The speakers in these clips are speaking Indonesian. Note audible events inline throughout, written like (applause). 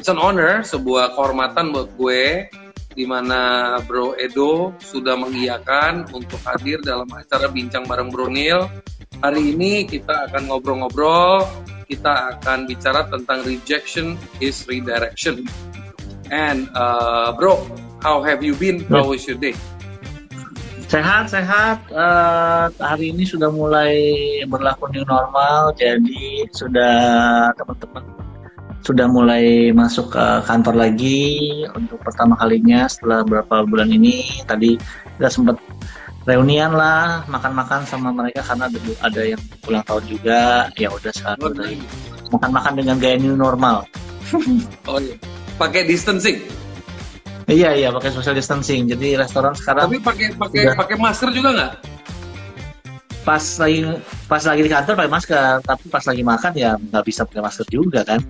it's an honor, sebuah kehormatan buat gue di mana Bro Edo sudah mengiyakan untuk hadir dalam acara bincang bareng Bro Neil. Hari ini kita akan ngobrol-ngobrol, kita akan bicara tentang rejection is redirection. And uh, Bro, how have you been? How was your day? Sehat, sehat. Uh, hari ini sudah mulai berlaku new normal, jadi sudah teman-teman sudah mulai masuk ke kantor lagi untuk pertama kalinya setelah beberapa bulan ini. Tadi kita sempat reunian lah, makan-makan sama mereka karena ada, ada yang ulang tahun juga. Ya udah sekarang udah makan-makan dengan gaya new normal. (laughs) oh iya, pakai distancing. Iya iya pakai social distancing. Jadi restoran sekarang. Tapi pakai pakai pakai masker juga nggak? Pas lagi pas lagi di kantor pakai masker tapi pas lagi makan ya nggak bisa pakai masker juga kan.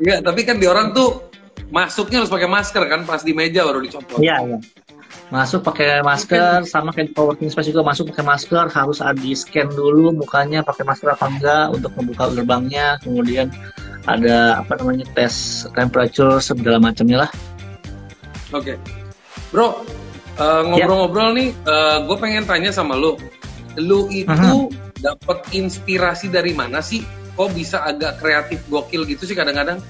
Iya tapi kan di orang tuh masuknya harus pakai masker kan pas di meja baru dicopot. Iya iya. Masuk pakai masker sama kayak coworking space juga masuk pakai masker harus ada di scan dulu mukanya pakai masker apa enggak untuk membuka gerbangnya kemudian ada apa namanya tes temperature segala macamnya lah. Oke. Okay. bro uh, ngobrol-ngobrol ya. nih uh, gue pengen tanya sama lo lu itu uh-huh. dapat inspirasi dari mana sih? Kok bisa agak kreatif gokil gitu sih kadang-kadang?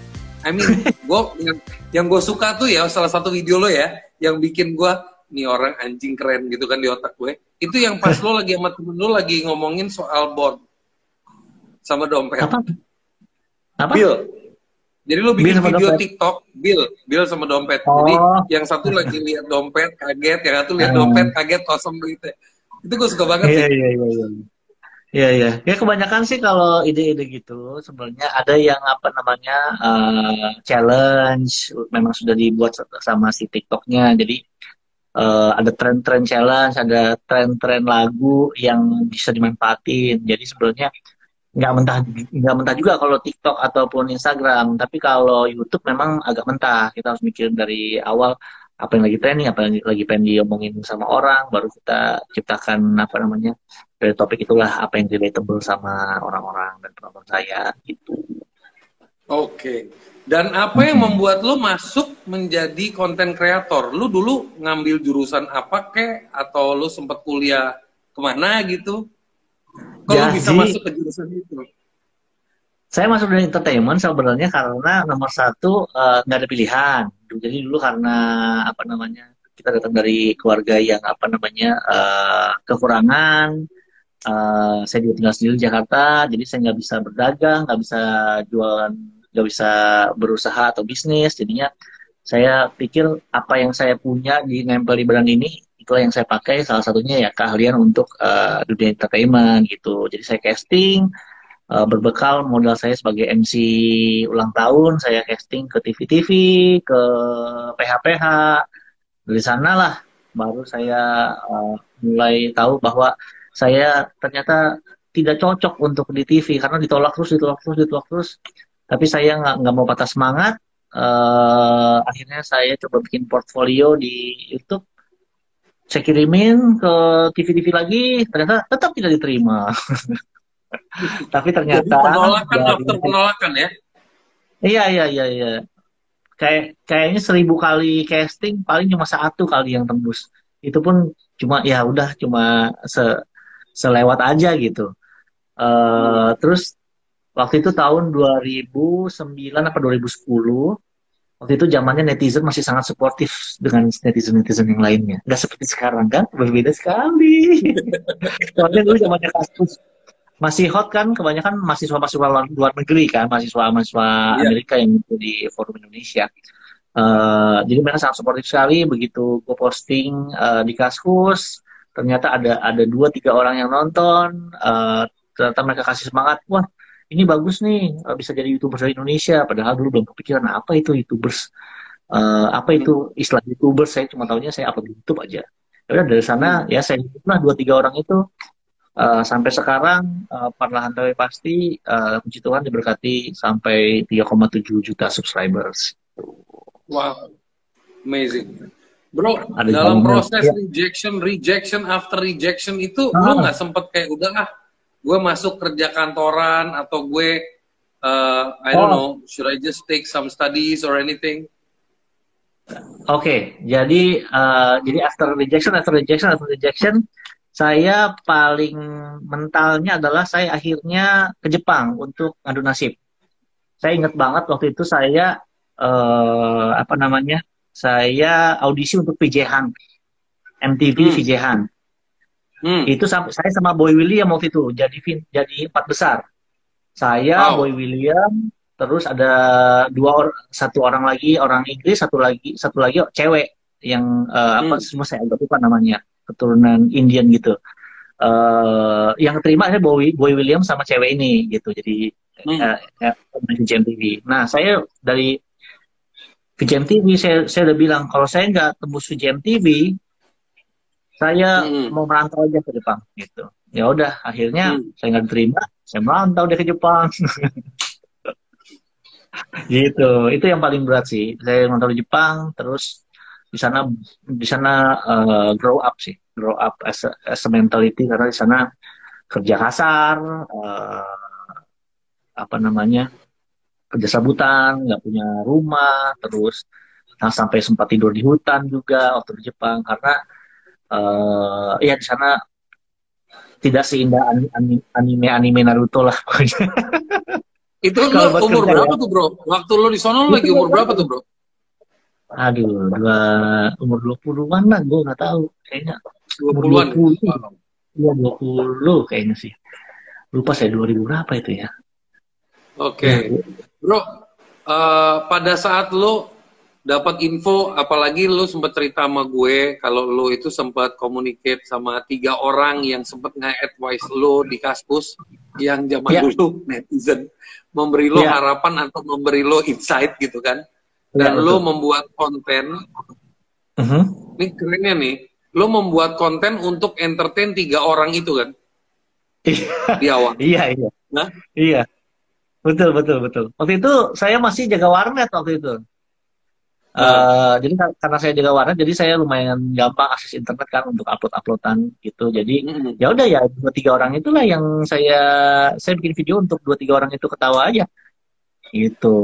I mean, (laughs) gue yang, yang gue suka tuh ya salah satu video lo ya, yang bikin gue nih orang anjing keren gitu kan di otak gue. Itu yang pas lo lagi sama temen lo lagi ngomongin soal board sama dompet. Apa? Apa? Bill. Jadi lo bikin Bill video dompet. TikTok, Bill, Bill sama dompet. Oh. Jadi yang satu lagi lihat dompet kaget, yang satu lihat hmm. dompet kaget kosong gitu itu gue suka banget iya, iya iya iya Iya iya. Ya kebanyakan sih kalau ide-ide gitu sebenarnya ada yang apa namanya uh, challenge memang sudah dibuat sama si TikToknya. Jadi uh, ada tren-tren challenge, ada tren-tren lagu yang bisa dimanfaatin. Jadi sebenarnya nggak mentah nggak mentah juga kalau TikTok ataupun Instagram. Tapi kalau YouTube memang agak mentah. Kita harus mikir dari awal apa yang lagi trending, apa yang lagi pengen diomongin sama orang, baru kita ciptakan apa namanya dari topik itulah apa yang relatable sama orang-orang dan penonton saya gitu. Oke. Okay. Dan apa yang membuat lo masuk menjadi konten kreator? Lo dulu ngambil jurusan apa kek? Atau lo sempat kuliah ke mana gitu? Kalau bisa masuk ke jurusan itu? Saya masuk dari entertainment sebenarnya karena nomor satu eh, nggak uh, ada pilihan. Jadi dulu karena apa namanya kita datang dari keluarga yang apa namanya uh, kekurangan. Uh, saya juga tinggal sendiri di Jakarta, jadi saya nggak bisa berdagang, nggak bisa jualan, nggak bisa berusaha atau bisnis. Jadinya saya pikir apa yang saya punya di nempel di brand ini itulah yang saya pakai. Salah satunya ya keahlian untuk uh, dunia entertainment gitu. Jadi saya casting uh, berbekal modal saya sebagai MC ulang tahun, saya casting ke TV-TV, ke PH-PH. Dari sanalah baru saya uh, mulai tahu bahwa saya ternyata tidak cocok untuk di TV karena ditolak terus, ditolak terus, ditolak terus. Tapi saya nggak nggak mau patah semangat. Uh, akhirnya saya coba bikin portfolio di YouTube. Saya kirimin ke TV-TV lagi, ternyata tetap tidak diterima. (laughs) Tapi ternyata Jadi penolakan ya, dokter penolakan ya? Iya iya iya iya. Kayak kayaknya seribu kali casting paling cuma satu kali yang tembus. Itu pun cuma ya udah cuma se selewat aja gitu. Uh, terus waktu itu tahun 2009 apa 2010 waktu itu zamannya netizen masih sangat suportif dengan netizen-netizen yang lainnya. Gak seperti sekarang kan, berbeda sekali. (laughs) Soalnya dulu zamannya kasus masih hot kan kebanyakan mahasiswa-mahasiswa luar, luar negeri kan mahasiswa-mahasiswa yeah. Amerika yang itu di forum Indonesia. Uh, jadi mereka sangat suportif sekali begitu gue posting uh, di Kaskus ternyata ada ada dua tiga orang yang nonton uh, ternyata mereka kasih semangat wah ini bagus nih bisa jadi youtuber dari Indonesia. Padahal dulu belum kepikiran apa itu youtubers? Uh, apa itu istilah youtubers? Saya cuma tahunya saya upload YouTube aja. Ya dari sana ya saya pernah dua tiga orang itu uh, sampai sekarang uh, perlahan tapi pasti uh, puji Tuhan diberkati sampai 3,7 juta subscribers. Wow, amazing. Bro, Ada dalam proses ya. rejection, rejection after rejection itu ah. lo nggak sempet kayak udah ah, gue masuk kerja kantoran atau gue uh, I don't oh. know, should I just take some studies or anything? Oke, okay, jadi uh, jadi after rejection, after rejection, after rejection, saya paling mentalnya adalah saya akhirnya ke Jepang untuk ngadu nasib. Saya ingat banget waktu itu saya uh, apa namanya, saya audisi untuk VJ Han, MTV hmm. VJ Han. Hmm. Itu saya sama Boy William waktu itu jadi jadi empat besar. Saya, wow. Boy William, terus ada dua or satu orang lagi orang Inggris satu lagi satu lagi cewek yang uh, hmm. apa semua saya lupa namanya keturunan Indian gitu. Uh, yang terima adalah Boy, Boy William sama cewek ini gitu. Jadi hmm. uh, uh, TV nah saya dari VJM TV saya saya udah bilang kalau saya nggak tembus VJM TV saya hmm. mau merantau aja ke Jepang gitu. Ya udah akhirnya hmm. saya nggak terima saya merantau deh ke Jepang. (laughs) Gitu. Itu yang paling berat sih. Saya nonton di Jepang terus di sana di sana uh, grow up sih grow up as a, as a mentality karena di sana kerja kasar uh, apa namanya kerja sabutan nggak punya rumah terus nah, sampai sempat tidur di hutan juga waktu di Jepang karena uh, ya di sana tidak seindah anime anime Naruto lah pokoknya Itu lo umur berapa ya. tuh bro? Waktu lo di sono lagi umur berapa tuh bro? Aduh, dua, umur 20-an lah, gue gak tahu. Kayaknya 20-an? 20. Iya, 20 kayaknya sih. Lupa saya 2000 berapa itu ya. Oke. Okay. Ya, bro, uh, pada saat lo dapat info apalagi lu sempat cerita sama gue kalau lu itu sempat communicate sama tiga orang yang sempat nge-advise lu di kaskus yang zaman yeah. dulu netizen memberi lo yeah. harapan atau memberi lo insight gitu kan ya, dan lo membuat konten uh -huh. ini kerennya nih lo membuat konten untuk entertain tiga orang itu kan iya. di awal iya iya nah? iya betul betul betul waktu itu saya masih jaga warnet waktu itu Uh, jadi karena saya jaga warnet, jadi saya lumayan gampang akses internet kan untuk upload-uploadan gitu. Jadi mm-hmm. ya udah ya dua tiga orang itulah yang saya saya bikin video untuk dua tiga orang itu ketawa aja. Gitu.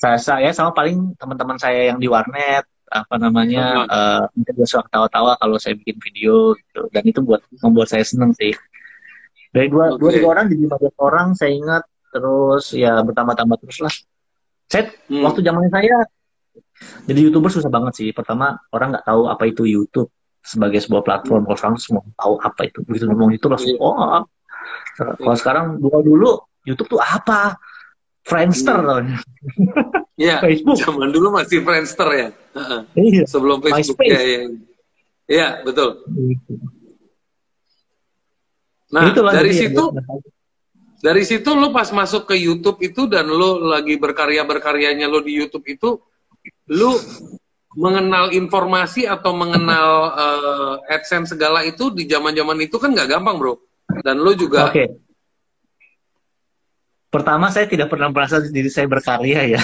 Saya saya sama paling teman-teman saya yang di warnet apa namanya uh, mungkin suka ketawa-tawa kalau saya bikin video gitu. Dan itu buat membuat saya seneng sih. Dari dua okay. dua tiga orang jadi lima belas orang saya ingat terus ya bertambah-tambah terus lah. Saya hmm. waktu zaman saya jadi youtuber susah banget sih. Pertama orang nggak tahu apa itu YouTube sebagai sebuah platform. Kalau sekarang semua tahu apa itu. Begitu ngomong itu langsung iya. oh. Kalau sekarang dulu dulu YouTube tuh apa? Friendster hmm. Iya. (laughs) Facebook. Zaman dulu masih Friendster ya. Iya. Sebelum Facebook ya, ya. Iya, betul. Gitu. Nah, Itulah dari situ ya, dari situ lo pas masuk ke YouTube itu dan lo lagi berkarya berkaryanya lo di YouTube itu lu mengenal informasi atau mengenal uh, AdSense segala itu di zaman-zaman itu kan nggak gampang, bro. Dan lu juga. Okay. Pertama saya tidak pernah merasa diri saya berkarya ya.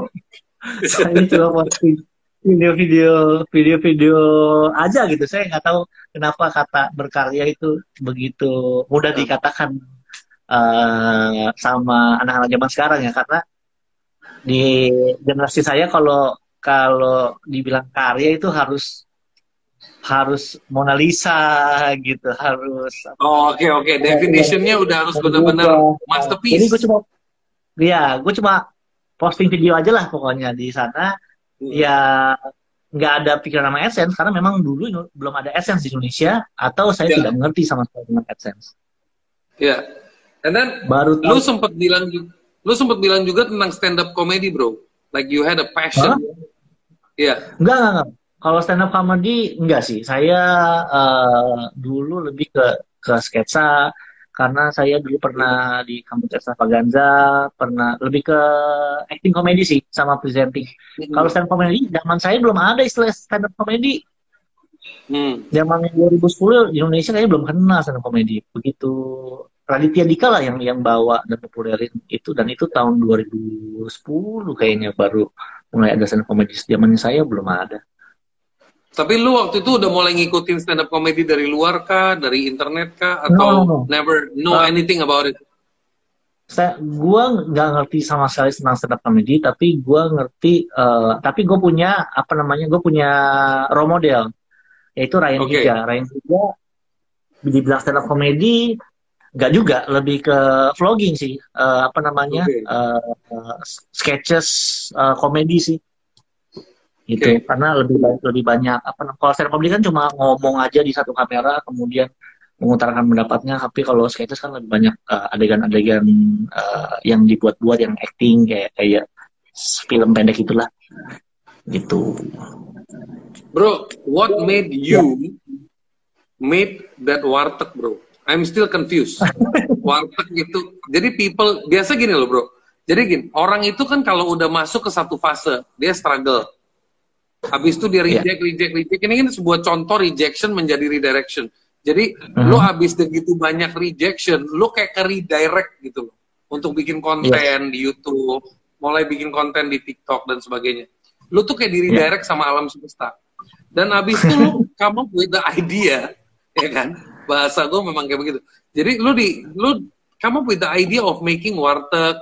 (laughs) saya cuma posting video-video video-video aja gitu. Saya nggak tahu kenapa kata berkarya itu begitu mudah dikatakan uh, sama anak-anak zaman sekarang ya karena di generasi saya kalau kalau dibilang karya itu harus harus Mona Lisa gitu harus oh oke okay, oke okay. definitionnya udah harus benar-benar masterpiece jadi gue cuma ya gue cuma posting video aja lah pokoknya di sana hmm. ya nggak ada pikiran nama AdSense karena memang dulu belum ada AdSense di Indonesia atau saya yeah. tidak mengerti sama sekali tentang AdSense. Iya. Yeah. And then baru lu sempat bilang Lu sempat bilang juga tentang stand up comedy, bro. Like you had a passion. Iya. Yeah. Enggak, enggak, enggak. Kalau stand up comedy enggak sih. Saya uh, dulu lebih ke ke sketsa karena saya dulu pernah di kampus Extravaganza, pernah lebih ke acting komedi sih sama presenting. Hmm. Kalau stand up comedy zaman saya belum ada istilah stand up comedy. Hmm. Zaman 2010 di Indonesia kayaknya belum kenal stand up comedy. Begitu Raditya Dika lah yang yang bawa dan populerin itu dan itu tahun 2010 kayaknya baru mulai ada stand up comedy zaman saya belum ada. Tapi lu waktu itu udah mulai ngikutin stand up comedy dari luar kah, dari internet kah, atau no, no, no. never know uh, anything about it? saya gue nggak ngerti sama sekali tentang stand up comedy tapi gue ngerti uh, tapi gue punya apa namanya gue punya role model yaitu Ryan okay. Higa Ryan Higa dibilang stand up comedy nggak juga lebih ke vlogging sih uh, apa namanya okay. uh, sketches uh, komedi sih gitu. Okay. karena lebih lebih banyak apa kalau stand comedy kan cuma ngomong aja di satu kamera kemudian mengutarakan pendapatnya. Tapi kalau sketches kan lebih banyak uh, adegan-adegan uh, yang dibuat-buat yang acting kayak kayak film pendek itulah. Gitu. Bro what made you yeah. made that warteg bro? I'm still confused. (laughs) Warteg itu jadi people biasa gini loh bro. Jadi gini orang itu kan kalau udah masuk ke satu fase dia struggle habis itu dia iya. reject yeah. reject reject ini kan sebuah contoh rejection menjadi redirection jadi uh-huh. lu habis begitu banyak rejection, lu kayak ke redirect gitu loh. Untuk bikin konten yeah. di YouTube, mulai bikin konten di TikTok dan sebagainya. Lu tuh kayak di redirect yeah. sama alam semesta. Dan habis itu lu (laughs) kamu punya idea, ya kan? Bahasa gue memang kayak begitu. Jadi lu di lu kamu punya idea of making warteg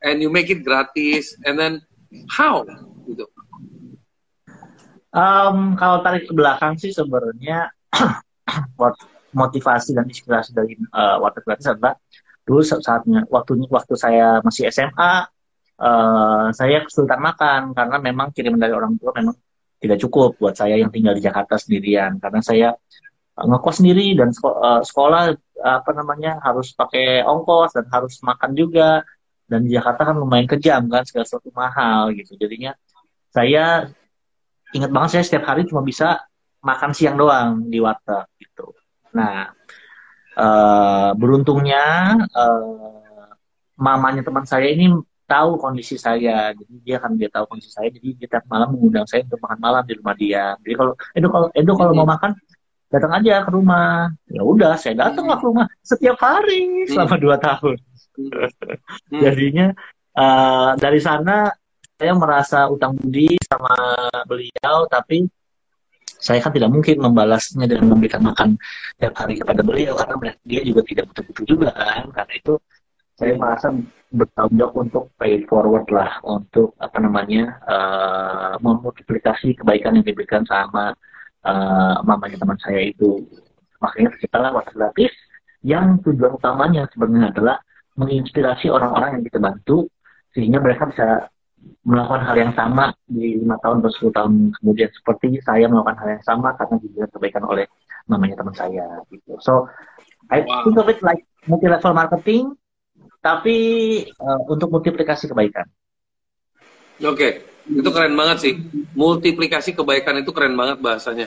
and you make it gratis and then how. Um, kalau tarik ke belakang sih sebenarnya (clears throat) motivasi dan inspirasi dari uh, Water Gratis adalah dulu saatnya waktu waktu saya masih SMA uh, eh, saya kesulitan makan karena memang kiriman dari orang tua memang tidak cukup buat saya yang tinggal di Jakarta sendirian. Karena saya uh, ngekos sendiri dan uh, sekolah apa namanya harus pakai ongkos dan harus makan juga. Dan di Jakarta kan lumayan kejam kan segala sesuatu mahal gitu. Jadinya saya ingat banget saya setiap hari cuma bisa makan siang doang di warteg gitu. Nah, uh, beruntungnya uh, mamanya teman saya ini tahu kondisi saya, jadi dia kan dia tahu kondisi saya, jadi dia tiap malam mengundang saya untuk makan malam di rumah dia. Jadi kalau Edo kalau Edo kalau mau makan datang aja ke rumah. Ya udah, saya datang ke rumah setiap hari selama dua tahun. (laughs) Jadinya uh, dari sana saya merasa utang budi sama beliau, tapi saya kan tidak mungkin membalasnya dengan memberikan makan tiap hari kepada beliau karena dia juga tidak butuh-butuh juga kan. Karena itu saya merasa bertanggung jawab untuk pay forward lah untuk apa namanya uh, memultiplikasi kebaikan yang diberikan sama uh, mamanya teman saya itu. Makanya lah waktu gratis yang tujuan utamanya sebenarnya adalah menginspirasi orang-orang yang kita bantu sehingga mereka bisa melakukan hal yang sama di lima tahun atau sepuluh tahun kemudian seperti saya melakukan hal yang sama karena diberikan kebaikan oleh namanya teman saya gitu. So I wow. think of it like multi level marketing tapi uh, untuk multiplikasi kebaikan. Oke, okay. itu keren banget sih. Multiplikasi kebaikan itu keren banget bahasanya.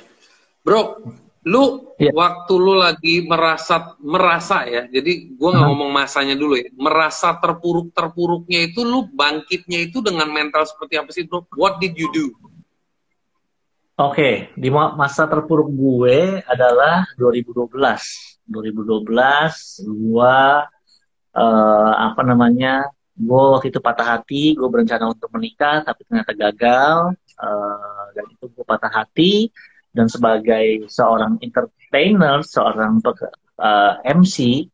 Bro, lu yeah. waktu lu lagi merasa merasa ya jadi gue nggak uh-huh. ngomong masanya dulu ya merasa terpuruk terpuruknya itu lu bangkitnya itu dengan mental seperti apa sih bro what did you do oke okay. di masa terpuruk gue adalah 2012 2012 gue uh, apa namanya gue waktu itu patah hati gue berencana untuk menikah tapi ternyata gagal uh, dan itu gue patah hati dan sebagai seorang entertainer, seorang uh, eh, MC,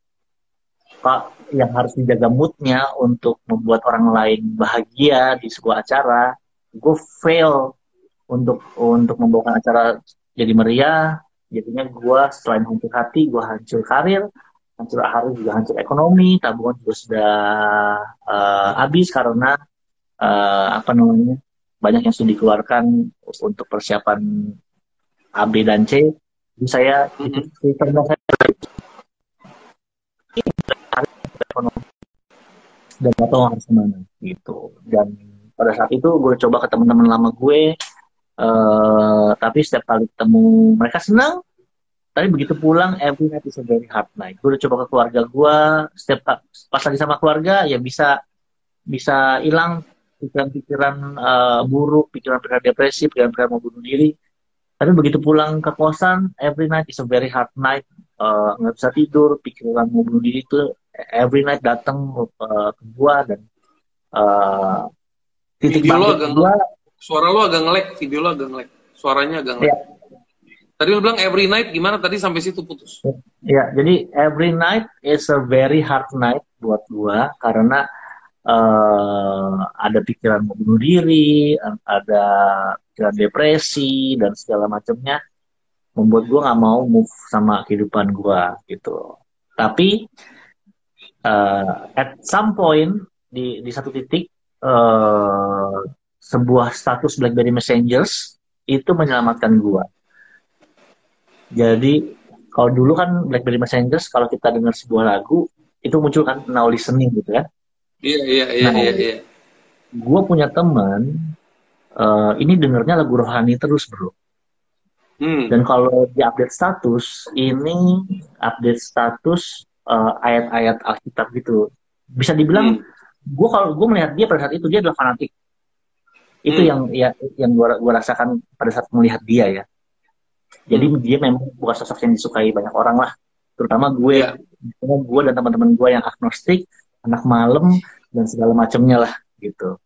Pak yang harus dijaga moodnya untuk membuat orang lain bahagia di sebuah acara, gue fail untuk untuk membawakan acara jadi meriah. Jadinya gue selain hancur hati, gue hancur karir, hancur hari juga hancur ekonomi, tabungan juga sudah uh, habis karena uh, apa namanya banyak yang sudah dikeluarkan untuk persiapan A, B, dan C. Jadi saya mm -hmm. saya dan gak tahu harus ke mana gitu. Dan pada saat itu gue coba ke teman-teman lama gue, uh, tapi setiap kali ketemu mereka senang. Tapi begitu pulang, every night is a very hard night. Gue udah coba ke keluarga gue, setiap pas lagi sama keluarga ya bisa bisa hilang pikiran-pikiran uh, buruk, pikiran-pikiran depresi, pikiran-pikiran mau bunuh diri tapi begitu pulang ke kosan every night is a very hard night. Eh, nggak uh, bisa tidur pikiran mau bunuh diri itu every night datang uh, ke gua dan uh, titik video lo agak gua, suara lo agak ngelek video lo agak ngelek. Suaranya agak ngelek. Yeah. tadi lo bilang every night gimana? Tadi sampai situ putus. Ya yeah, jadi every night is a very hard night buat gua karena uh, ada pikiran bunuh diri, ada pikiran depresi dan segala macamnya membuat gua nggak mau move sama kehidupan gua gitu. Tapi uh, at some point di di satu titik uh, sebuah status BlackBerry Messengers itu menyelamatkan gua. Jadi kalau dulu kan BlackBerry Messengers kalau kita dengar sebuah lagu itu muncul kan now listening gitu ya. Iya iya iya nah, iya. iya. Gue punya teman uh, ini dengernya lagu rohani terus bro. Hmm. Dan kalau di update status ini update status uh, ayat-ayat Alkitab gitu. Bisa dibilang hmm. gue kalau gue melihat dia pada saat itu dia adalah fanatik. Itu hmm. yang ya yang gue gue rasakan pada saat melihat dia ya jadi hmm. dia memang bukan sosok yang disukai banyak orang lah, terutama gue, yeah. gue dan teman-teman gue yang agnostik, anak malam dan segala macamnya lah gitu.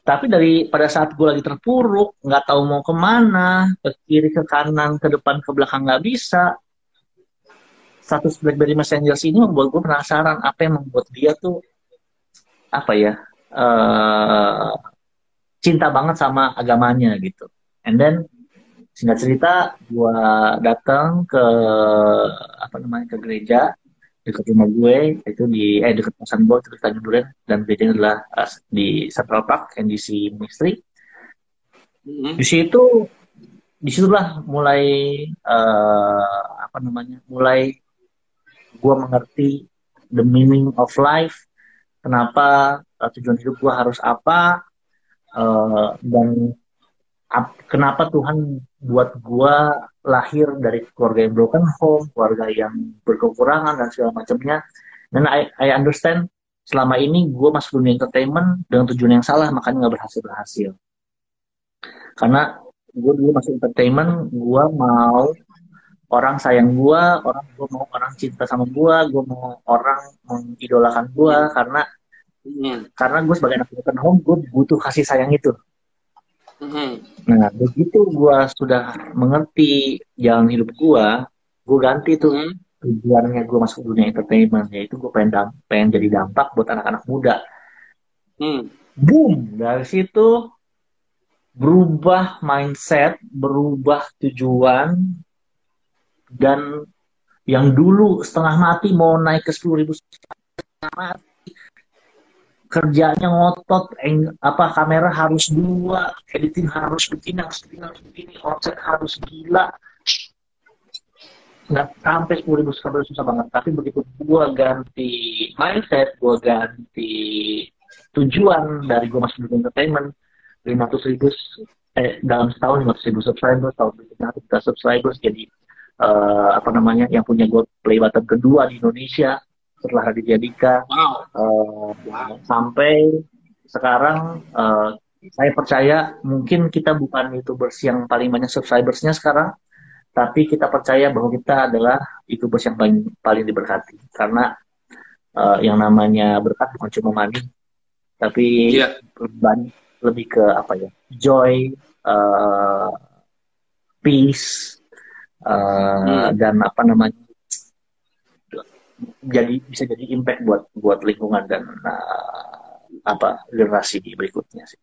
Tapi dari pada saat gue lagi terpuruk, nggak tahu mau ke mana, ke kiri, ke kanan, ke depan, ke belakang nggak bisa. Status BlackBerry Messenger ini membuat gue penasaran apa yang membuat dia tuh apa ya uh, cinta banget sama agamanya gitu. And then singkat cerita gue datang ke apa namanya ke gereja dekat rumah gue itu di eh dekat kosan gue itu Tanjung Duren dan gerejanya adalah uh, di Central Park NDC Ministry mm-hmm. di situ di situlah mulai uh, apa namanya mulai gue mengerti the meaning of life. Kenapa uh, tujuan hidup gue harus apa uh, dan kenapa Tuhan buat gua lahir dari keluarga yang broken home, keluarga yang berkekurangan dan segala macamnya. Dan I, I understand selama ini gue masuk dunia entertainment dengan tujuan yang salah, makanya nggak berhasil berhasil. Karena gue dulu masuk entertainment, gue mau orang sayang gue, orang gue mau orang cinta sama gue, gue mau orang mengidolakan gue karena hmm. karena gue sebagai anak broken home, gue butuh kasih sayang itu hmm Nah, begitu gue sudah mengerti jalan hidup gue, gue ganti tuh mm-hmm. tujuannya gue masuk dunia entertainment, yaitu gue pengen, dam- pengen jadi dampak buat anak-anak muda. Mm. Boom! Dari situ berubah mindset, berubah tujuan, dan yang dulu setengah mati mau naik ke 10 ribu kerjanya ngotot eng, apa kamera harus dua editing harus begini harus begini harus begini offset harus gila. Nggak sampai sepuluh ribu subscriber susah banget. Tapi begitu gua ganti mindset gua ganti tujuan dari gua masuk di entertainment lima ratus ribu eh dalam setahun lima ratus ribu subscriber tahun berikutnya kita subscribers jadi uh, apa namanya yang punya gua play button kedua di Indonesia setelah Raditya Dika wow. Uh, wow. sampai sekarang uh, saya percaya mungkin kita bukan youtubers yang paling banyak subscribersnya sekarang tapi kita percaya bahwa kita adalah youtubers yang paling paling diberkati karena uh, yang namanya berkat bukan cuma money tapi yeah. lebih, lebih ke apa ya joy uh, peace uh, hmm. dan apa namanya jadi bisa jadi impact buat buat lingkungan dan uh, apa generasi berikutnya sih.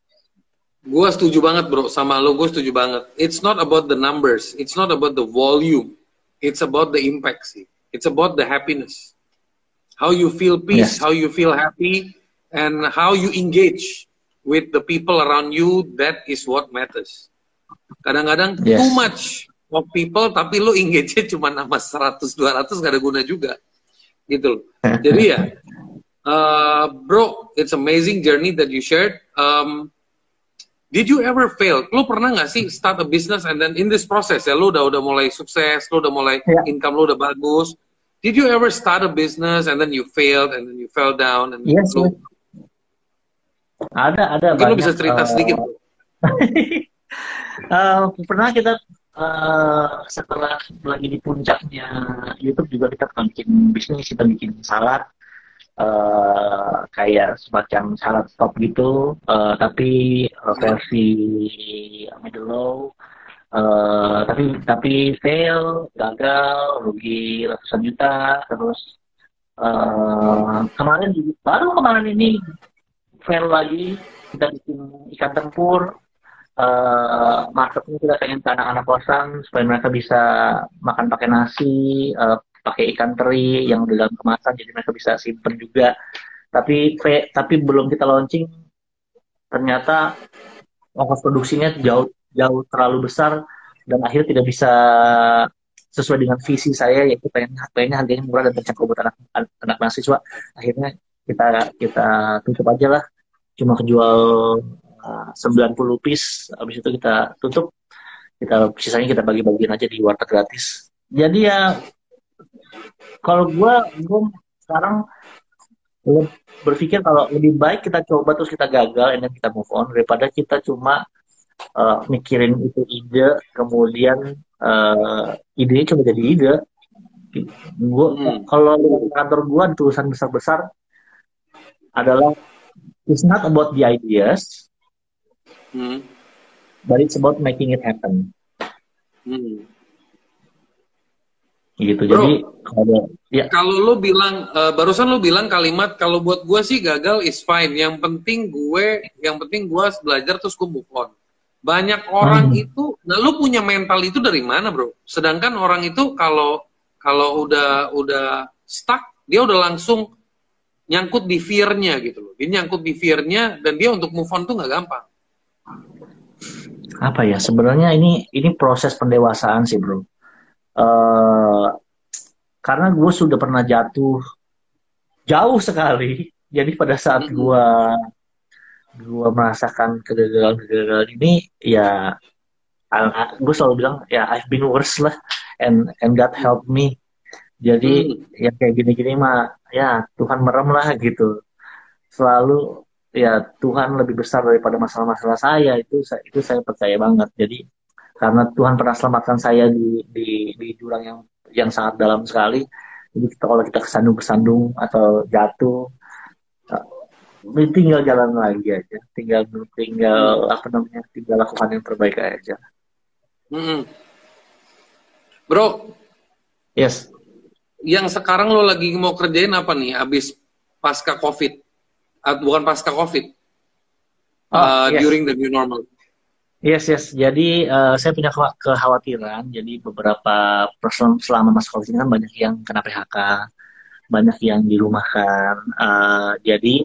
Gue setuju banget bro sama lo, gue setuju banget. It's not about the numbers, it's not about the volume, it's about the impact sih. It's about the happiness, how you feel peace, yes. how you feel happy, and how you engage with the people around you. That is what matters. Kadang-kadang yes. too much of people, tapi lo engage-nya cuma nama 100, 200 gak ada guna juga gitu Jadi ya, uh, bro, it's amazing journey that you shared. Um, did you ever fail? Lo pernah nggak sih start a business and then in this process ya, lo udah udah mulai sukses, lo udah mulai yeah. income lo udah bagus. Did you ever start a business and then you failed and then you fell down and yes, lo, ada ada mungkin banyak, lo bisa cerita uh, sedikit (laughs) uh, pernah kita uh, setelah lagi di puncaknya YouTube juga kita bikin bisnis kita bikin salad uh, kayak semacam salad stop gitu. Uh, tapi uh, versi middle low uh, tapi tapi fail gagal rugi ratusan juta terus uh, kemarin baru kemarin ini fail lagi kita bikin ikan tempur uh, marketnya kita pengen ke anak-anak kosan supaya mereka bisa makan pakai nasi uh, pakai ikan teri yang dalam kemasan jadi mereka bisa simpen juga. Tapi tapi belum kita launching ternyata ongkos produksinya jauh jauh terlalu besar dan akhirnya tidak bisa sesuai dengan visi saya yaitu pengen pengennya harganya murah dan terjangkau buat anak anak mahasiswa. Akhirnya kita kita tutup aja lah. Cuma kejual uh, 90 piece habis itu kita tutup. Kita sisanya kita bagi-bagiin aja di warteg gratis. Jadi ya kalau gue gue sekarang berpikir kalau lebih baik kita coba terus kita gagal dan kita move on daripada kita cuma uh, mikirin itu ide kemudian uh, idenya cuma jadi ide. Gue hmm. kalau kantor gue tulisan besar besar adalah it's not about the ideas hmm. but it's about making it happen. Hmm. Gitu Bro, jadi kalau ya. Kalau lo bilang uh, barusan lo bilang kalimat kalau buat gue sih gagal is fine. Yang penting gue yang penting gue belajar terus gue move on. Banyak orang hmm. itu nah lo punya mental itu dari mana bro? Sedangkan orang itu kalau kalau udah udah stuck dia udah langsung nyangkut di fear-nya gitu loh. Dia nyangkut di fear-nya dan dia untuk move on tuh nggak gampang apa ya sebenarnya ini ini proses pendewasaan sih bro. Uh, karena gue sudah pernah jatuh jauh sekali. (laughs) Jadi pada saat gue gue merasakan kegagalan-kegagalan ini ya gue selalu bilang ya I've been worse lah. And and God help me. Jadi hmm. ya kayak gini-gini mah ya Tuhan merem lah gitu. Selalu ya Tuhan lebih besar daripada masalah-masalah saya. Itu itu saya percaya banget. Jadi karena Tuhan pernah selamatkan saya di di, di jurang yang yang sangat dalam sekali. Jadi kita, kalau kita kesandung kesandung atau jatuh uh, tinggal jalan lagi aja. Tinggal tinggal apa namanya tinggal lakukan yang terbaik aja. Hmm. bro. Yes. Yang sekarang lo lagi mau kerjain apa nih abis pasca covid bukan pasca covid oh, uh, yes. during the new normal Yes, yes. Jadi uh, saya punya kekhawatiran. Jadi beberapa person selama masa COVID ini kan banyak yang kena PHK, banyak yang dirumahkan. Uh, jadi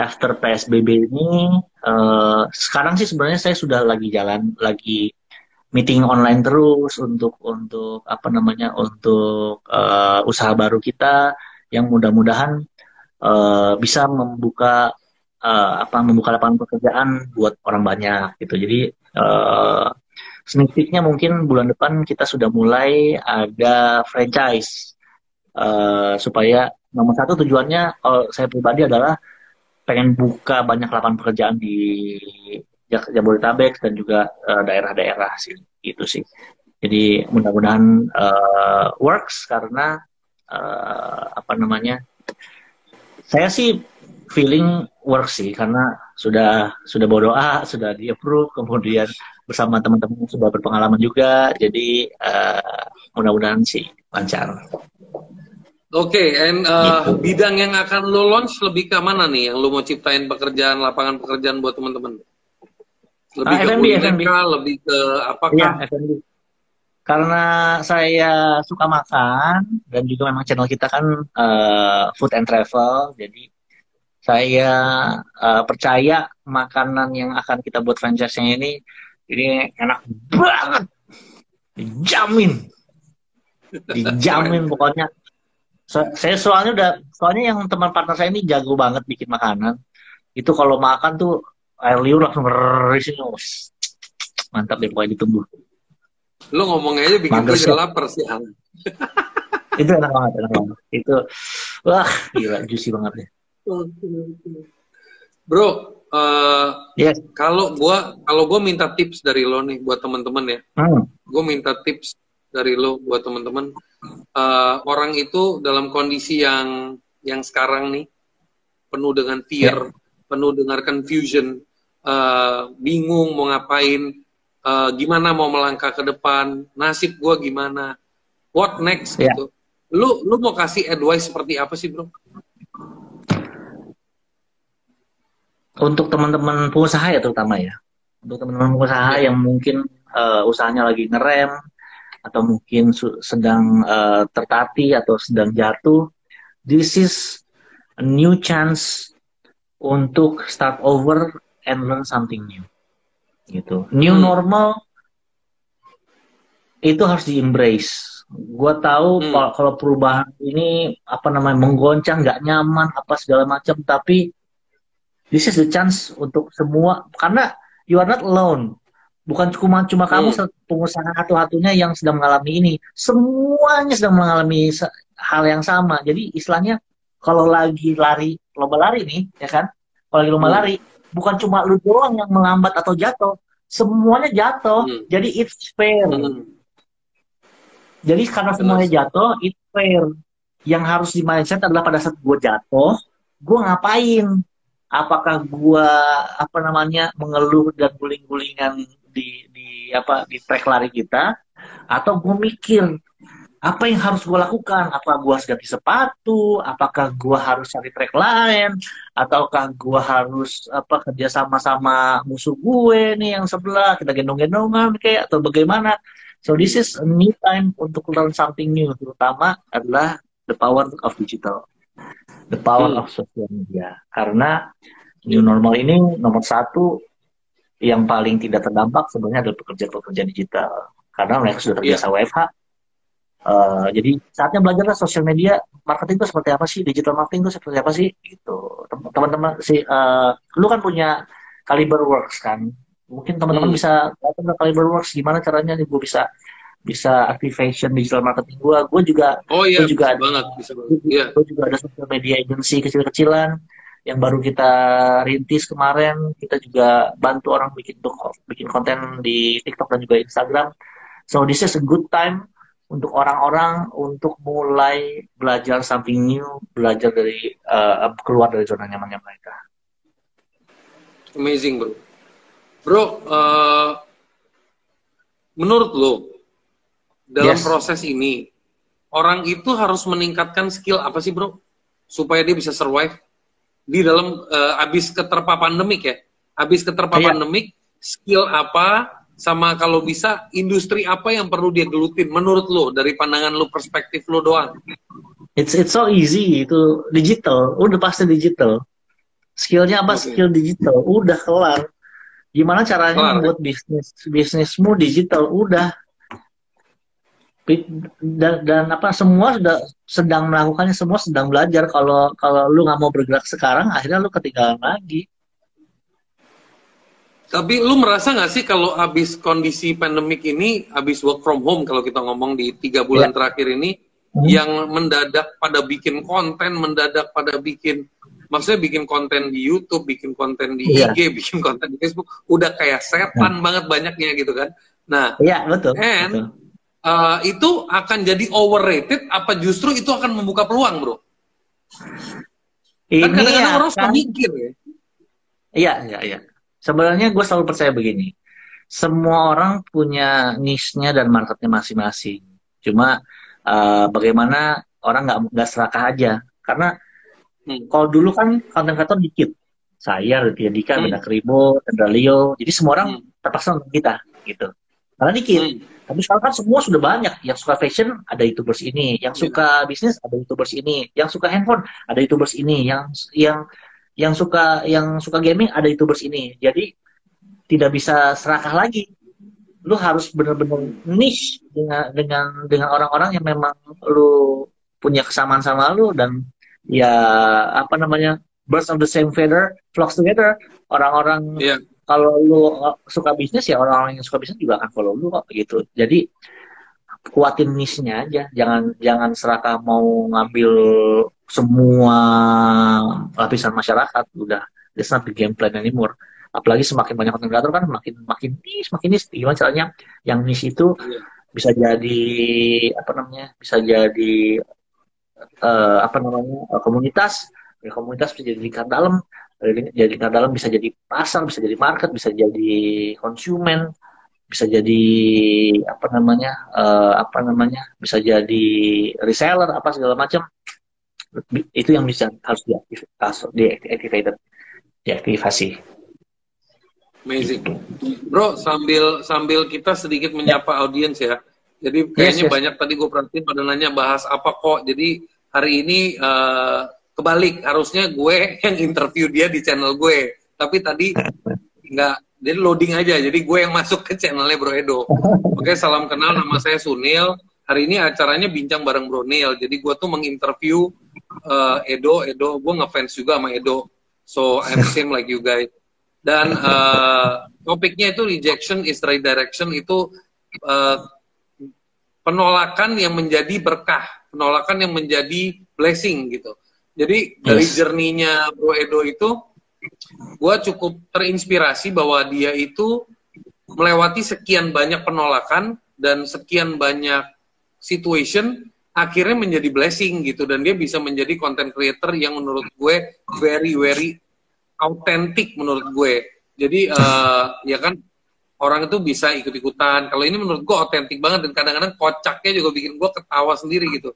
after PSBB ini, uh, sekarang sih sebenarnya saya sudah lagi jalan, lagi meeting online terus untuk untuk apa namanya untuk uh, usaha baru kita yang mudah-mudahan uh, bisa membuka uh, apa membuka lapangan pekerjaan buat orang banyak gitu. Jadi uh, sneak mungkin bulan depan kita sudah mulai ada franchise uh, supaya nomor satu tujuannya kalau saya pribadi adalah pengen buka banyak lapangan pekerjaan di Jabodetabek dan juga daerah-daerah uh, sih gitu sih. Jadi mudah-mudahan uh, works karena uh, apa namanya saya sih feeling work sih karena sudah sudah berdoa sudah di approve kemudian bersama teman-teman sudah berpengalaman juga jadi uh, mudah-mudahan sih lancar. Oke, okay, and uh, gitu. bidang yang akan lo launch lebih ke mana nih yang lo mau ciptain pekerjaan lapangan pekerjaan buat teman-teman? Lebih ah, ke lebih ke apakah? Iya, FNB. Karena saya suka makan dan juga memang channel kita kan uh, food and travel, jadi saya uh, percaya makanan yang akan kita buat franchise-nya ini ini enak banget. Dijamin. Dijamin pokoknya. So, saya soalnya udah soalnya yang teman partner saya ini jago banget bikin makanan. Itu kalau makan tuh air liur langsung risin mantap deh pokoknya ditunggu lo ngomongnya aja bikin gue lapar sih (laughs) itu enak banget enak banget itu wah gila juicy banget deh Bro, uh, yes. kalau gua kalau gua minta tips dari lo nih buat teman-teman ya, hmm. gue minta tips dari lo buat teman-teman. Uh, orang itu dalam kondisi yang yang sekarang nih penuh dengan fear, yeah. penuh dengan confusion, uh, bingung mau ngapain, uh, gimana mau melangkah ke depan, nasib gua gimana, what next yeah. gitu. lu lu mau kasih advice seperti apa sih bro? Untuk teman-teman pengusaha ya terutama ya, untuk teman-teman pengusaha ya. yang mungkin uh, usahanya lagi ngerem atau mungkin sedang uh, tertati atau sedang jatuh, this is a new chance untuk start over and learn something new. Gitu. New hmm. normal itu harus di embrace. Gue tahu hmm. kalau perubahan ini apa namanya menggoncang, nggak nyaman, apa segala macam, tapi this is the chance untuk semua karena you are not alone bukan cuma cuma kamu hmm. pengusaha satu-satunya yang sedang mengalami ini semuanya sedang mengalami hal yang sama jadi istilahnya kalau lagi lari lomba lari nih ya kan kalau lagi lomba hmm. lari bukan cuma lu doang yang melambat atau jatuh. Semuanya jatuh. Hmm. jadi it's fair. Hmm. jadi karena semuanya jatuh it's fair. Yang harus di mindset adalah pada saat gue jatuh gue ngapain? Apakah gua apa namanya mengeluh dan guling-gulingan di di apa di trek lari kita? Atau gua mikir apa yang harus gue lakukan? Apa gue harus ganti sepatu? Apakah gue harus cari trek lain? Ataukah gue harus apa kerja sama sama musuh gue nih yang sebelah kita gendong-gendongan kayak atau bagaimana? So this is a new time untuk learn something new, terutama adalah the power of digital the power hmm. of social media. Karena new normal ini nomor satu yang paling tidak terdampak sebenarnya adalah pekerja-pekerja digital. Karena mereka sudah terbiasa yeah. WFH. Uh, jadi saatnya belajarlah sosial media marketing itu seperti apa sih, digital marketing itu seperti apa sih, gitu. Teman-teman si uh, lu kan punya Caliber Works kan, mungkin teman-teman hmm. bisa datang ke Caliber Works gimana caranya nih gue bisa bisa activation digital marketing gue gue juga oh iya gua juga bisa banget bisa banget. yeah. gue juga ada social media agency kecil-kecilan yang baru kita rintis kemarin. Kita juga bantu orang bikin bikin konten di TikTok dan juga Instagram. So this is a good time untuk orang-orang untuk mulai belajar something new belajar dari uh, keluar dari zona nyamannya mereka. Amazing bro. Bro uh, menurut lo dalam yes. proses ini orang itu harus meningkatkan skill apa sih bro? Supaya dia bisa survive di dalam uh, abis keterpa pandemik ya? Abis keterpa pandemik skill apa sama kalau bisa industri apa yang perlu dia gelutin menurut lo dari pandangan lo perspektif lo doang? It's it's so easy itu digital. Udah pasti digital. Skillnya apa? Okay. skill digital. Udah kelar. Gimana caranya kelar, membuat bisnis bisnismu digital? Udah. Dan, dan apa semua sudah sedang melakukannya semua sedang belajar. Kalau kalau lu nggak mau bergerak sekarang akhirnya lu ketinggalan lagi tapi lu merasa nggak sih kalau habis kondisi pandemik ini habis work from home kalau kita ngomong di tiga bulan ya. terakhir ini hmm. yang mendadak pada bikin konten mendadak pada bikin maksudnya bikin konten di YouTube bikin konten di ya. IG bikin konten di Facebook udah kayak setan ya. banget banyaknya gitu kan nah iya betul and betul uh, itu akan jadi overrated apa justru itu akan membuka peluang bro? Kan Ini kan kadang-kadang orang suka mikir ya. Iya, iya, iya. Sebenarnya gue selalu percaya begini. Semua orang punya niche-nya dan marketnya masing-masing. Cuma uh, bagaimana orang nggak nggak serakah aja. Karena hmm. kalau dulu kan konten-konten dikit. Saya, Raditya Dika, hmm. Benda Kribo, Tendra Leo. Jadi semua orang hmm. terpaksa untuk kita gitu. Karena dikit. Hmm. Tapi sekarang kan semua sudah banyak. Yang suka fashion ada youtubers ini, yang suka bisnis ada youtubers ini, yang suka handphone ada youtubers ini, yang yang yang suka yang suka gaming ada youtubers ini. Jadi tidak bisa serakah lagi. Lu harus benar-benar niche dengan dengan dengan orang-orang yang memang lu punya kesamaan sama lu dan ya apa namanya birds of the same feather flocks together orang-orang yeah kalau lu uh, suka bisnis ya orang-orang yang suka bisnis juga akan follow lu kok gitu jadi kuatin niche-nya aja jangan jangan serakah mau ngambil semua lapisan masyarakat udah that's not the game plan anymore. Apalagi semakin banyak konten kreator kan makin makin niche makin niche. Gimana caranya yang niche itu bisa jadi apa namanya bisa jadi uh, apa namanya komunitas. Komunitas bisa jadi lingkar dalam jadi dalam bisa jadi pasar bisa jadi market bisa jadi konsumen bisa jadi apa namanya uh, apa namanya bisa jadi reseller apa segala macam itu yang bisa harus diaktifkan diaktifkan diaktifasi. Amazing. Bro sambil sambil kita sedikit menyapa ya. audiens ya. Jadi kayaknya yes, yes. banyak tadi gue perhatiin pada nanya bahas apa kok. Jadi hari ini uh, kebalik. Harusnya gue (laughs) yang interview dia di channel gue. Tapi tadi (laughs) nggak jadi loading aja. Jadi gue yang masuk ke channelnya Bro Edo. (laughs) Oke salam kenal. Nama saya Sunil hari ini acaranya bincang bareng Bro Neil. Jadi gue tuh menginterview uh, Edo. Edo gue ngefans juga sama Edo. So I'm (laughs) same like you guys. Dan uh, topiknya itu rejection is redirection. Itu uh, penolakan yang menjadi berkah. Penolakan yang menjadi blessing gitu. Jadi dari jerninya Bro Edo itu gue cukup terinspirasi bahwa dia itu melewati sekian banyak penolakan dan sekian banyak situation akhirnya menjadi blessing gitu dan dia bisa menjadi content creator yang menurut gue very very authentic menurut gue. Jadi uh, ya kan orang itu bisa ikut-ikutan. Kalau ini menurut gue autentik banget dan kadang-kadang kocaknya juga bikin gue ketawa sendiri gitu.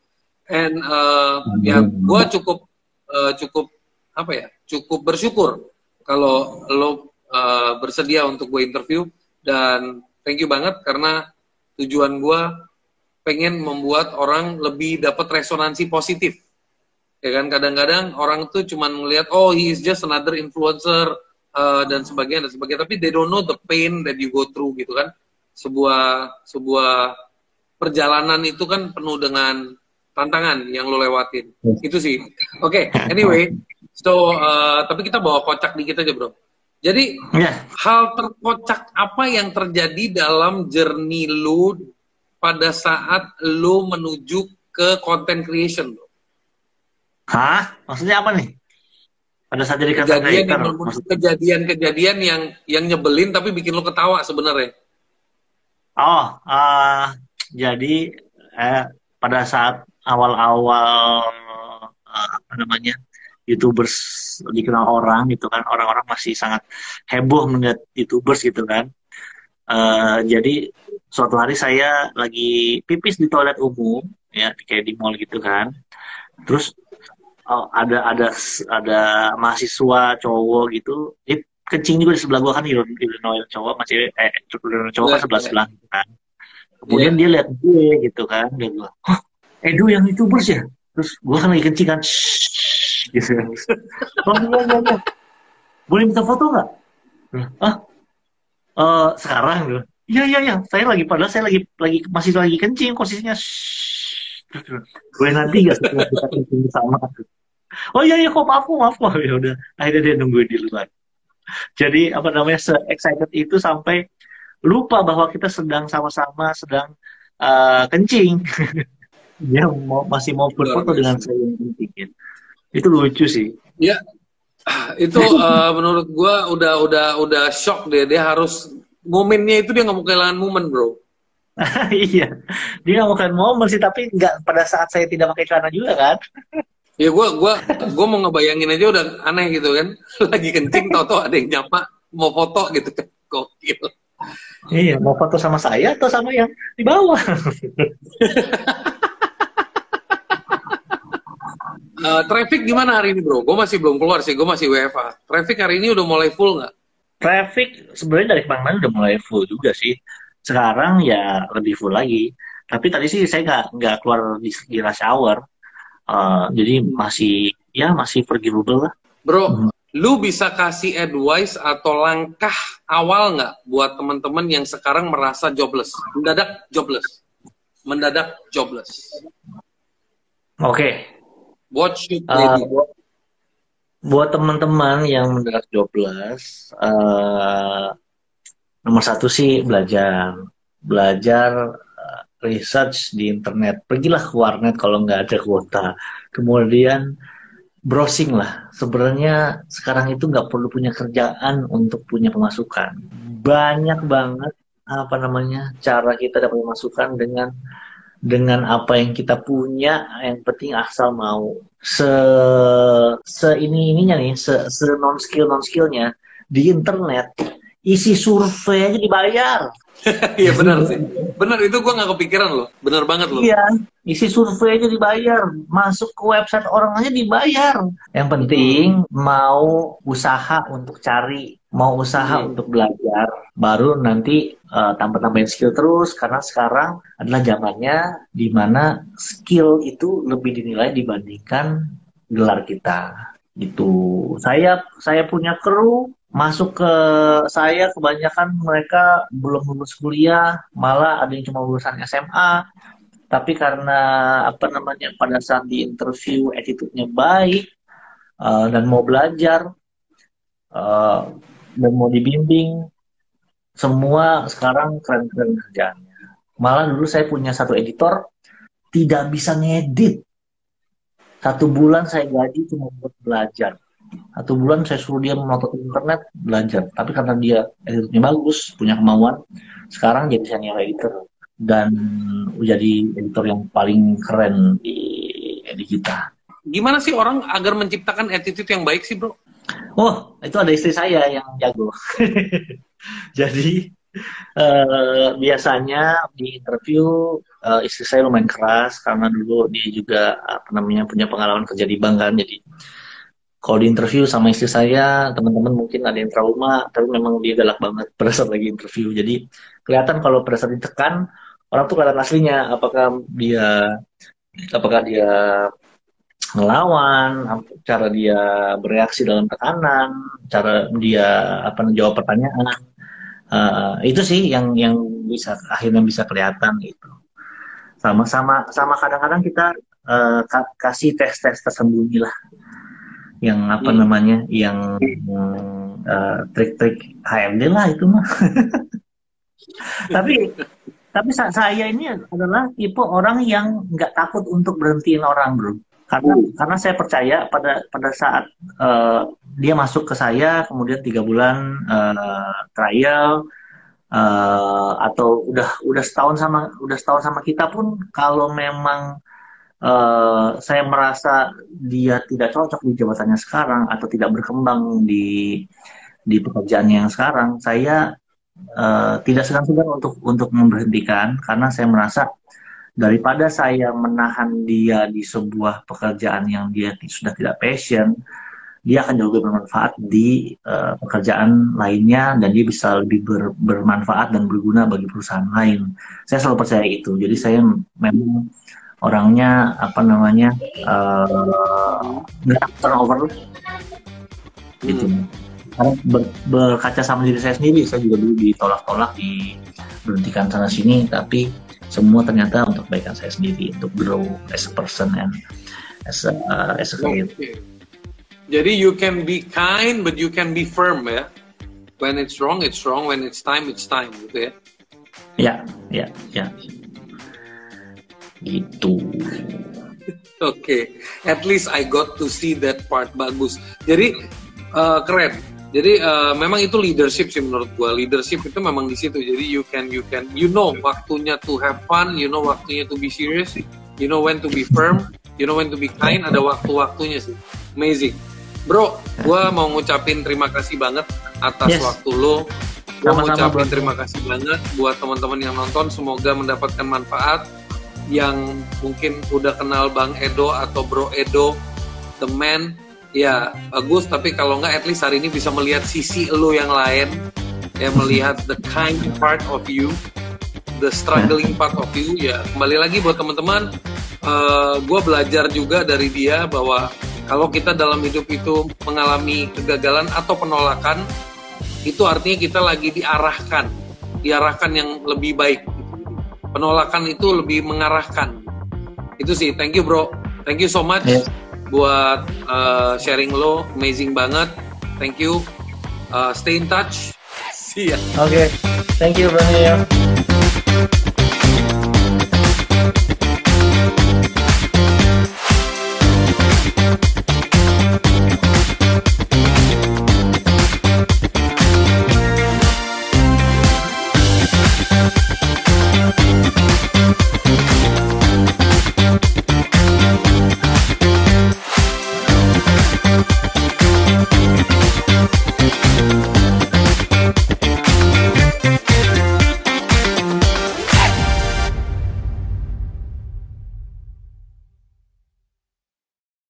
And uh, ya gue cukup uh, cukup apa ya cukup bersyukur kalau lo uh, bersedia untuk gue interview. Dan thank you banget karena tujuan gue pengen membuat orang lebih dapat resonansi positif. Ya kan? Kadang-kadang orang tuh cuma melihat oh he is just another influencer uh, dan sebagainya dan sebagainya. Tapi they don't know the pain that you go through gitu kan? Sebuah sebuah perjalanan itu kan penuh dengan tantangan yang lo lewatin. Itu sih. Oke okay, anyway. So, uh, tapi kita bawa kocak dikit aja, bro. Jadi, yeah. hal terkocak apa yang terjadi dalam journey lu pada saat lu menuju ke content creation, bro? Hah? Maksudnya apa nih? Pada saat jadi content creator? Kejadian-kejadian yang yang nyebelin tapi bikin lu ketawa sebenarnya. Oh, uh, jadi eh, pada saat awal-awal uh, apa namanya youtubers dikenal orang gitu kan orang-orang masih sangat heboh melihat youtubers gitu kan uh, jadi suatu hari saya lagi pipis di toilet umum ya kayak di mall gitu kan. Terus oh, ada ada ada mahasiswa cowok gitu dia kencing juga di sebelah gua kan di toilet cowok masih eh cowok cowok kan sebelah sebelah gitu kan. Kemudian yeah. dia lihat gue gitu kan dia bilang oh Edu yang youtubers ya? Terus gua kan lagi kencing kan gitu. Kan oh iya iya iya. Boleh minta foto nggak? Ah uh, sekarang? gitu iya iya iya. Saya lagi padahal saya lagi lagi masih lagi kencing posisinya boleh nanti setelah kita kencing bersama oh iya iya. Kok maaf kok maaf kok. Ya udah. Akhirnya dia nungguin di luar. Jadi apa namanya se excited itu sampai lupa bahwa kita sedang sama-sama sedang uh, kencing. (laughs) Dia mau, masih mau berfoto dengan saya yang kencing itu lucu sih. Ya itu uh, menurut gue udah udah udah shock deh dia harus momennya itu dia nggak mau kehilangan momen bro. (laughs) Iya. Dia nggak mau kehilangan momen sih tapi nggak pada saat saya tidak pakai celana juga kan. (laughs) Ya gue gua gua mau ngebayangin aja udah aneh gitu kan. (laughs) Lagi kencing tau ada yang nyapa mau foto? gitu kan. Gokil. Iya mau foto sama saya atau sama yang di bawah? Uh, traffic gimana hari ini bro? Gue masih belum keluar sih, gue masih WFA. Traffic hari ini udah mulai full nggak? Traffic sebenarnya dari kemarin udah mulai full juga sih. Sekarang ya lebih full lagi. Tapi tadi sih saya nggak nggak keluar di, di rush hour. Uh, jadi masih ya masih forgivable lah. Bro, hmm. lu bisa kasih advice atau langkah awal nggak buat teman-teman yang sekarang merasa jobless, mendadak jobless, mendadak jobless? Oke, okay What should they uh, do? Buat teman-teman yang mendarat jobless, uh, nomor satu sih belajar, belajar uh, research di internet. Pergilah ke warnet kalau nggak ada kuota. Kemudian browsing lah. Sebenarnya sekarang itu nggak perlu punya kerjaan untuk punya pemasukan. Banyak banget apa namanya cara kita dapat pemasukan dengan dengan apa yang kita punya yang penting asal mau se se ini ininya nih se, se non skill non skillnya di internet isi survei aja dibayar. (laughs) Iya benar sih. Benar itu gue nggak kepikiran loh. Benar banget loh. Iya, isi survei aja dibayar. Masuk ke website orang aja dibayar. Yang penting mau usaha untuk cari, mau usaha hmm. untuk belajar, baru nanti uh, tambah-tambahin skill terus. Karena sekarang adalah zamannya di mana skill itu lebih dinilai dibandingkan gelar kita. Itu saya saya punya kru masuk ke saya kebanyakan mereka belum lulus kuliah malah ada yang cuma lulusan SMA tapi karena apa namanya pada saat di interview attitude-nya baik uh, dan mau belajar uh, dan mau dibimbing semua sekarang keren-keren kerjaannya. Malah dulu saya punya satu editor tidak bisa ngedit. Satu bulan saya gaji cuma buat belajar satu bulan saya suruh dia menonton internet belajar. Tapi karena dia editornya bagus punya kemauan sekarang jadi senior editor. Dan jadi editor yang paling keren di di kita. Gimana sih orang agar menciptakan attitude yang baik sih bro? Oh itu ada istri saya yang jago. (laughs) Jadi uh, biasanya di interview uh, istri saya lumayan keras karena dulu dia juga apa namanya punya pengalaman kerja di bank kan. Jadi kalau di interview sama istri saya teman-teman mungkin ada yang trauma tapi memang dia galak banget (laughs) pada saat lagi interview. Jadi kelihatan kalau pada saat ditekan orang tuh kelihatan aslinya. Apakah dia apakah dia ngelawan cara dia bereaksi dalam tekanan cara dia apa jawab pertanyaan. Uh, itu sih yang yang bisa akhirnya bisa kelihatan gitu. Sama sama sama kadang-kadang kita uh, kasih tes tes tersembunyi lah yang apa hmm. namanya yang uh, trik-trik HMD lah itu mah (laughs) tapi tapi saya ini adalah tipe orang yang nggak takut untuk berhentiin orang bro karena hmm. karena saya percaya pada pada saat uh, dia masuk ke saya kemudian tiga bulan uh, trial uh, atau udah udah setahun sama udah setahun sama kita pun kalau memang uh, saya merasa dia tidak cocok di jabatannya sekarang atau tidak berkembang di di pekerjaannya yang sekarang, saya uh, tidak segan-segan untuk untuk memberhentikan karena saya merasa daripada saya menahan dia di sebuah pekerjaan yang dia sudah tidak passion, dia akan jauh lebih bermanfaat di uh, pekerjaan lainnya dan dia bisa lebih ber, bermanfaat dan berguna bagi perusahaan lain. Saya selalu percaya itu. Jadi saya memang orangnya apa namanya uh, turnover gitu. Hmm. karena ber, berkaca sama diri saya sendiri saya juga dulu ditolak-tolak diberhentikan sana sini tapi semua ternyata untuk kebaikan saya sendiri untuk grow as a person and as a uh, as a okay. jadi you can be kind but you can be firm ya. When it's wrong it's wrong. When it's time it's time gitu ya. Ya ya ya gitu. Oke okay. at least I got to see that part bagus. Jadi uh, keren. Jadi uh, memang itu leadership sih menurut gua. Leadership itu memang di situ. Jadi you can you can you know waktunya to have fun you know waktunya to be serious you know when to be firm you know when to be kind. Ada waktu-waktunya sih. Amazing. Bro gua mau ngucapin terima kasih banget atas yes. waktu lo Gue mau ngucapin terima kasih banget buat teman-teman yang nonton. Semoga mendapatkan manfaat yang mungkin udah kenal Bang Edo atau Bro Edo, The Man, ya bagus. Tapi kalau nggak, at least hari ini bisa melihat sisi lo yang lain, ya melihat the kind part of you, the struggling part of you. Ya kembali lagi buat teman-teman, uh, eh, gue belajar juga dari dia bahwa kalau kita dalam hidup itu mengalami kegagalan atau penolakan, itu artinya kita lagi diarahkan, diarahkan yang lebih baik penolakan itu lebih mengarahkan. Itu sih thank you bro. Thank you so much yeah. buat uh, sharing lo. Amazing banget. Thank you. Uh, stay in touch. (laughs) See ya. Oke. Okay. thank you bro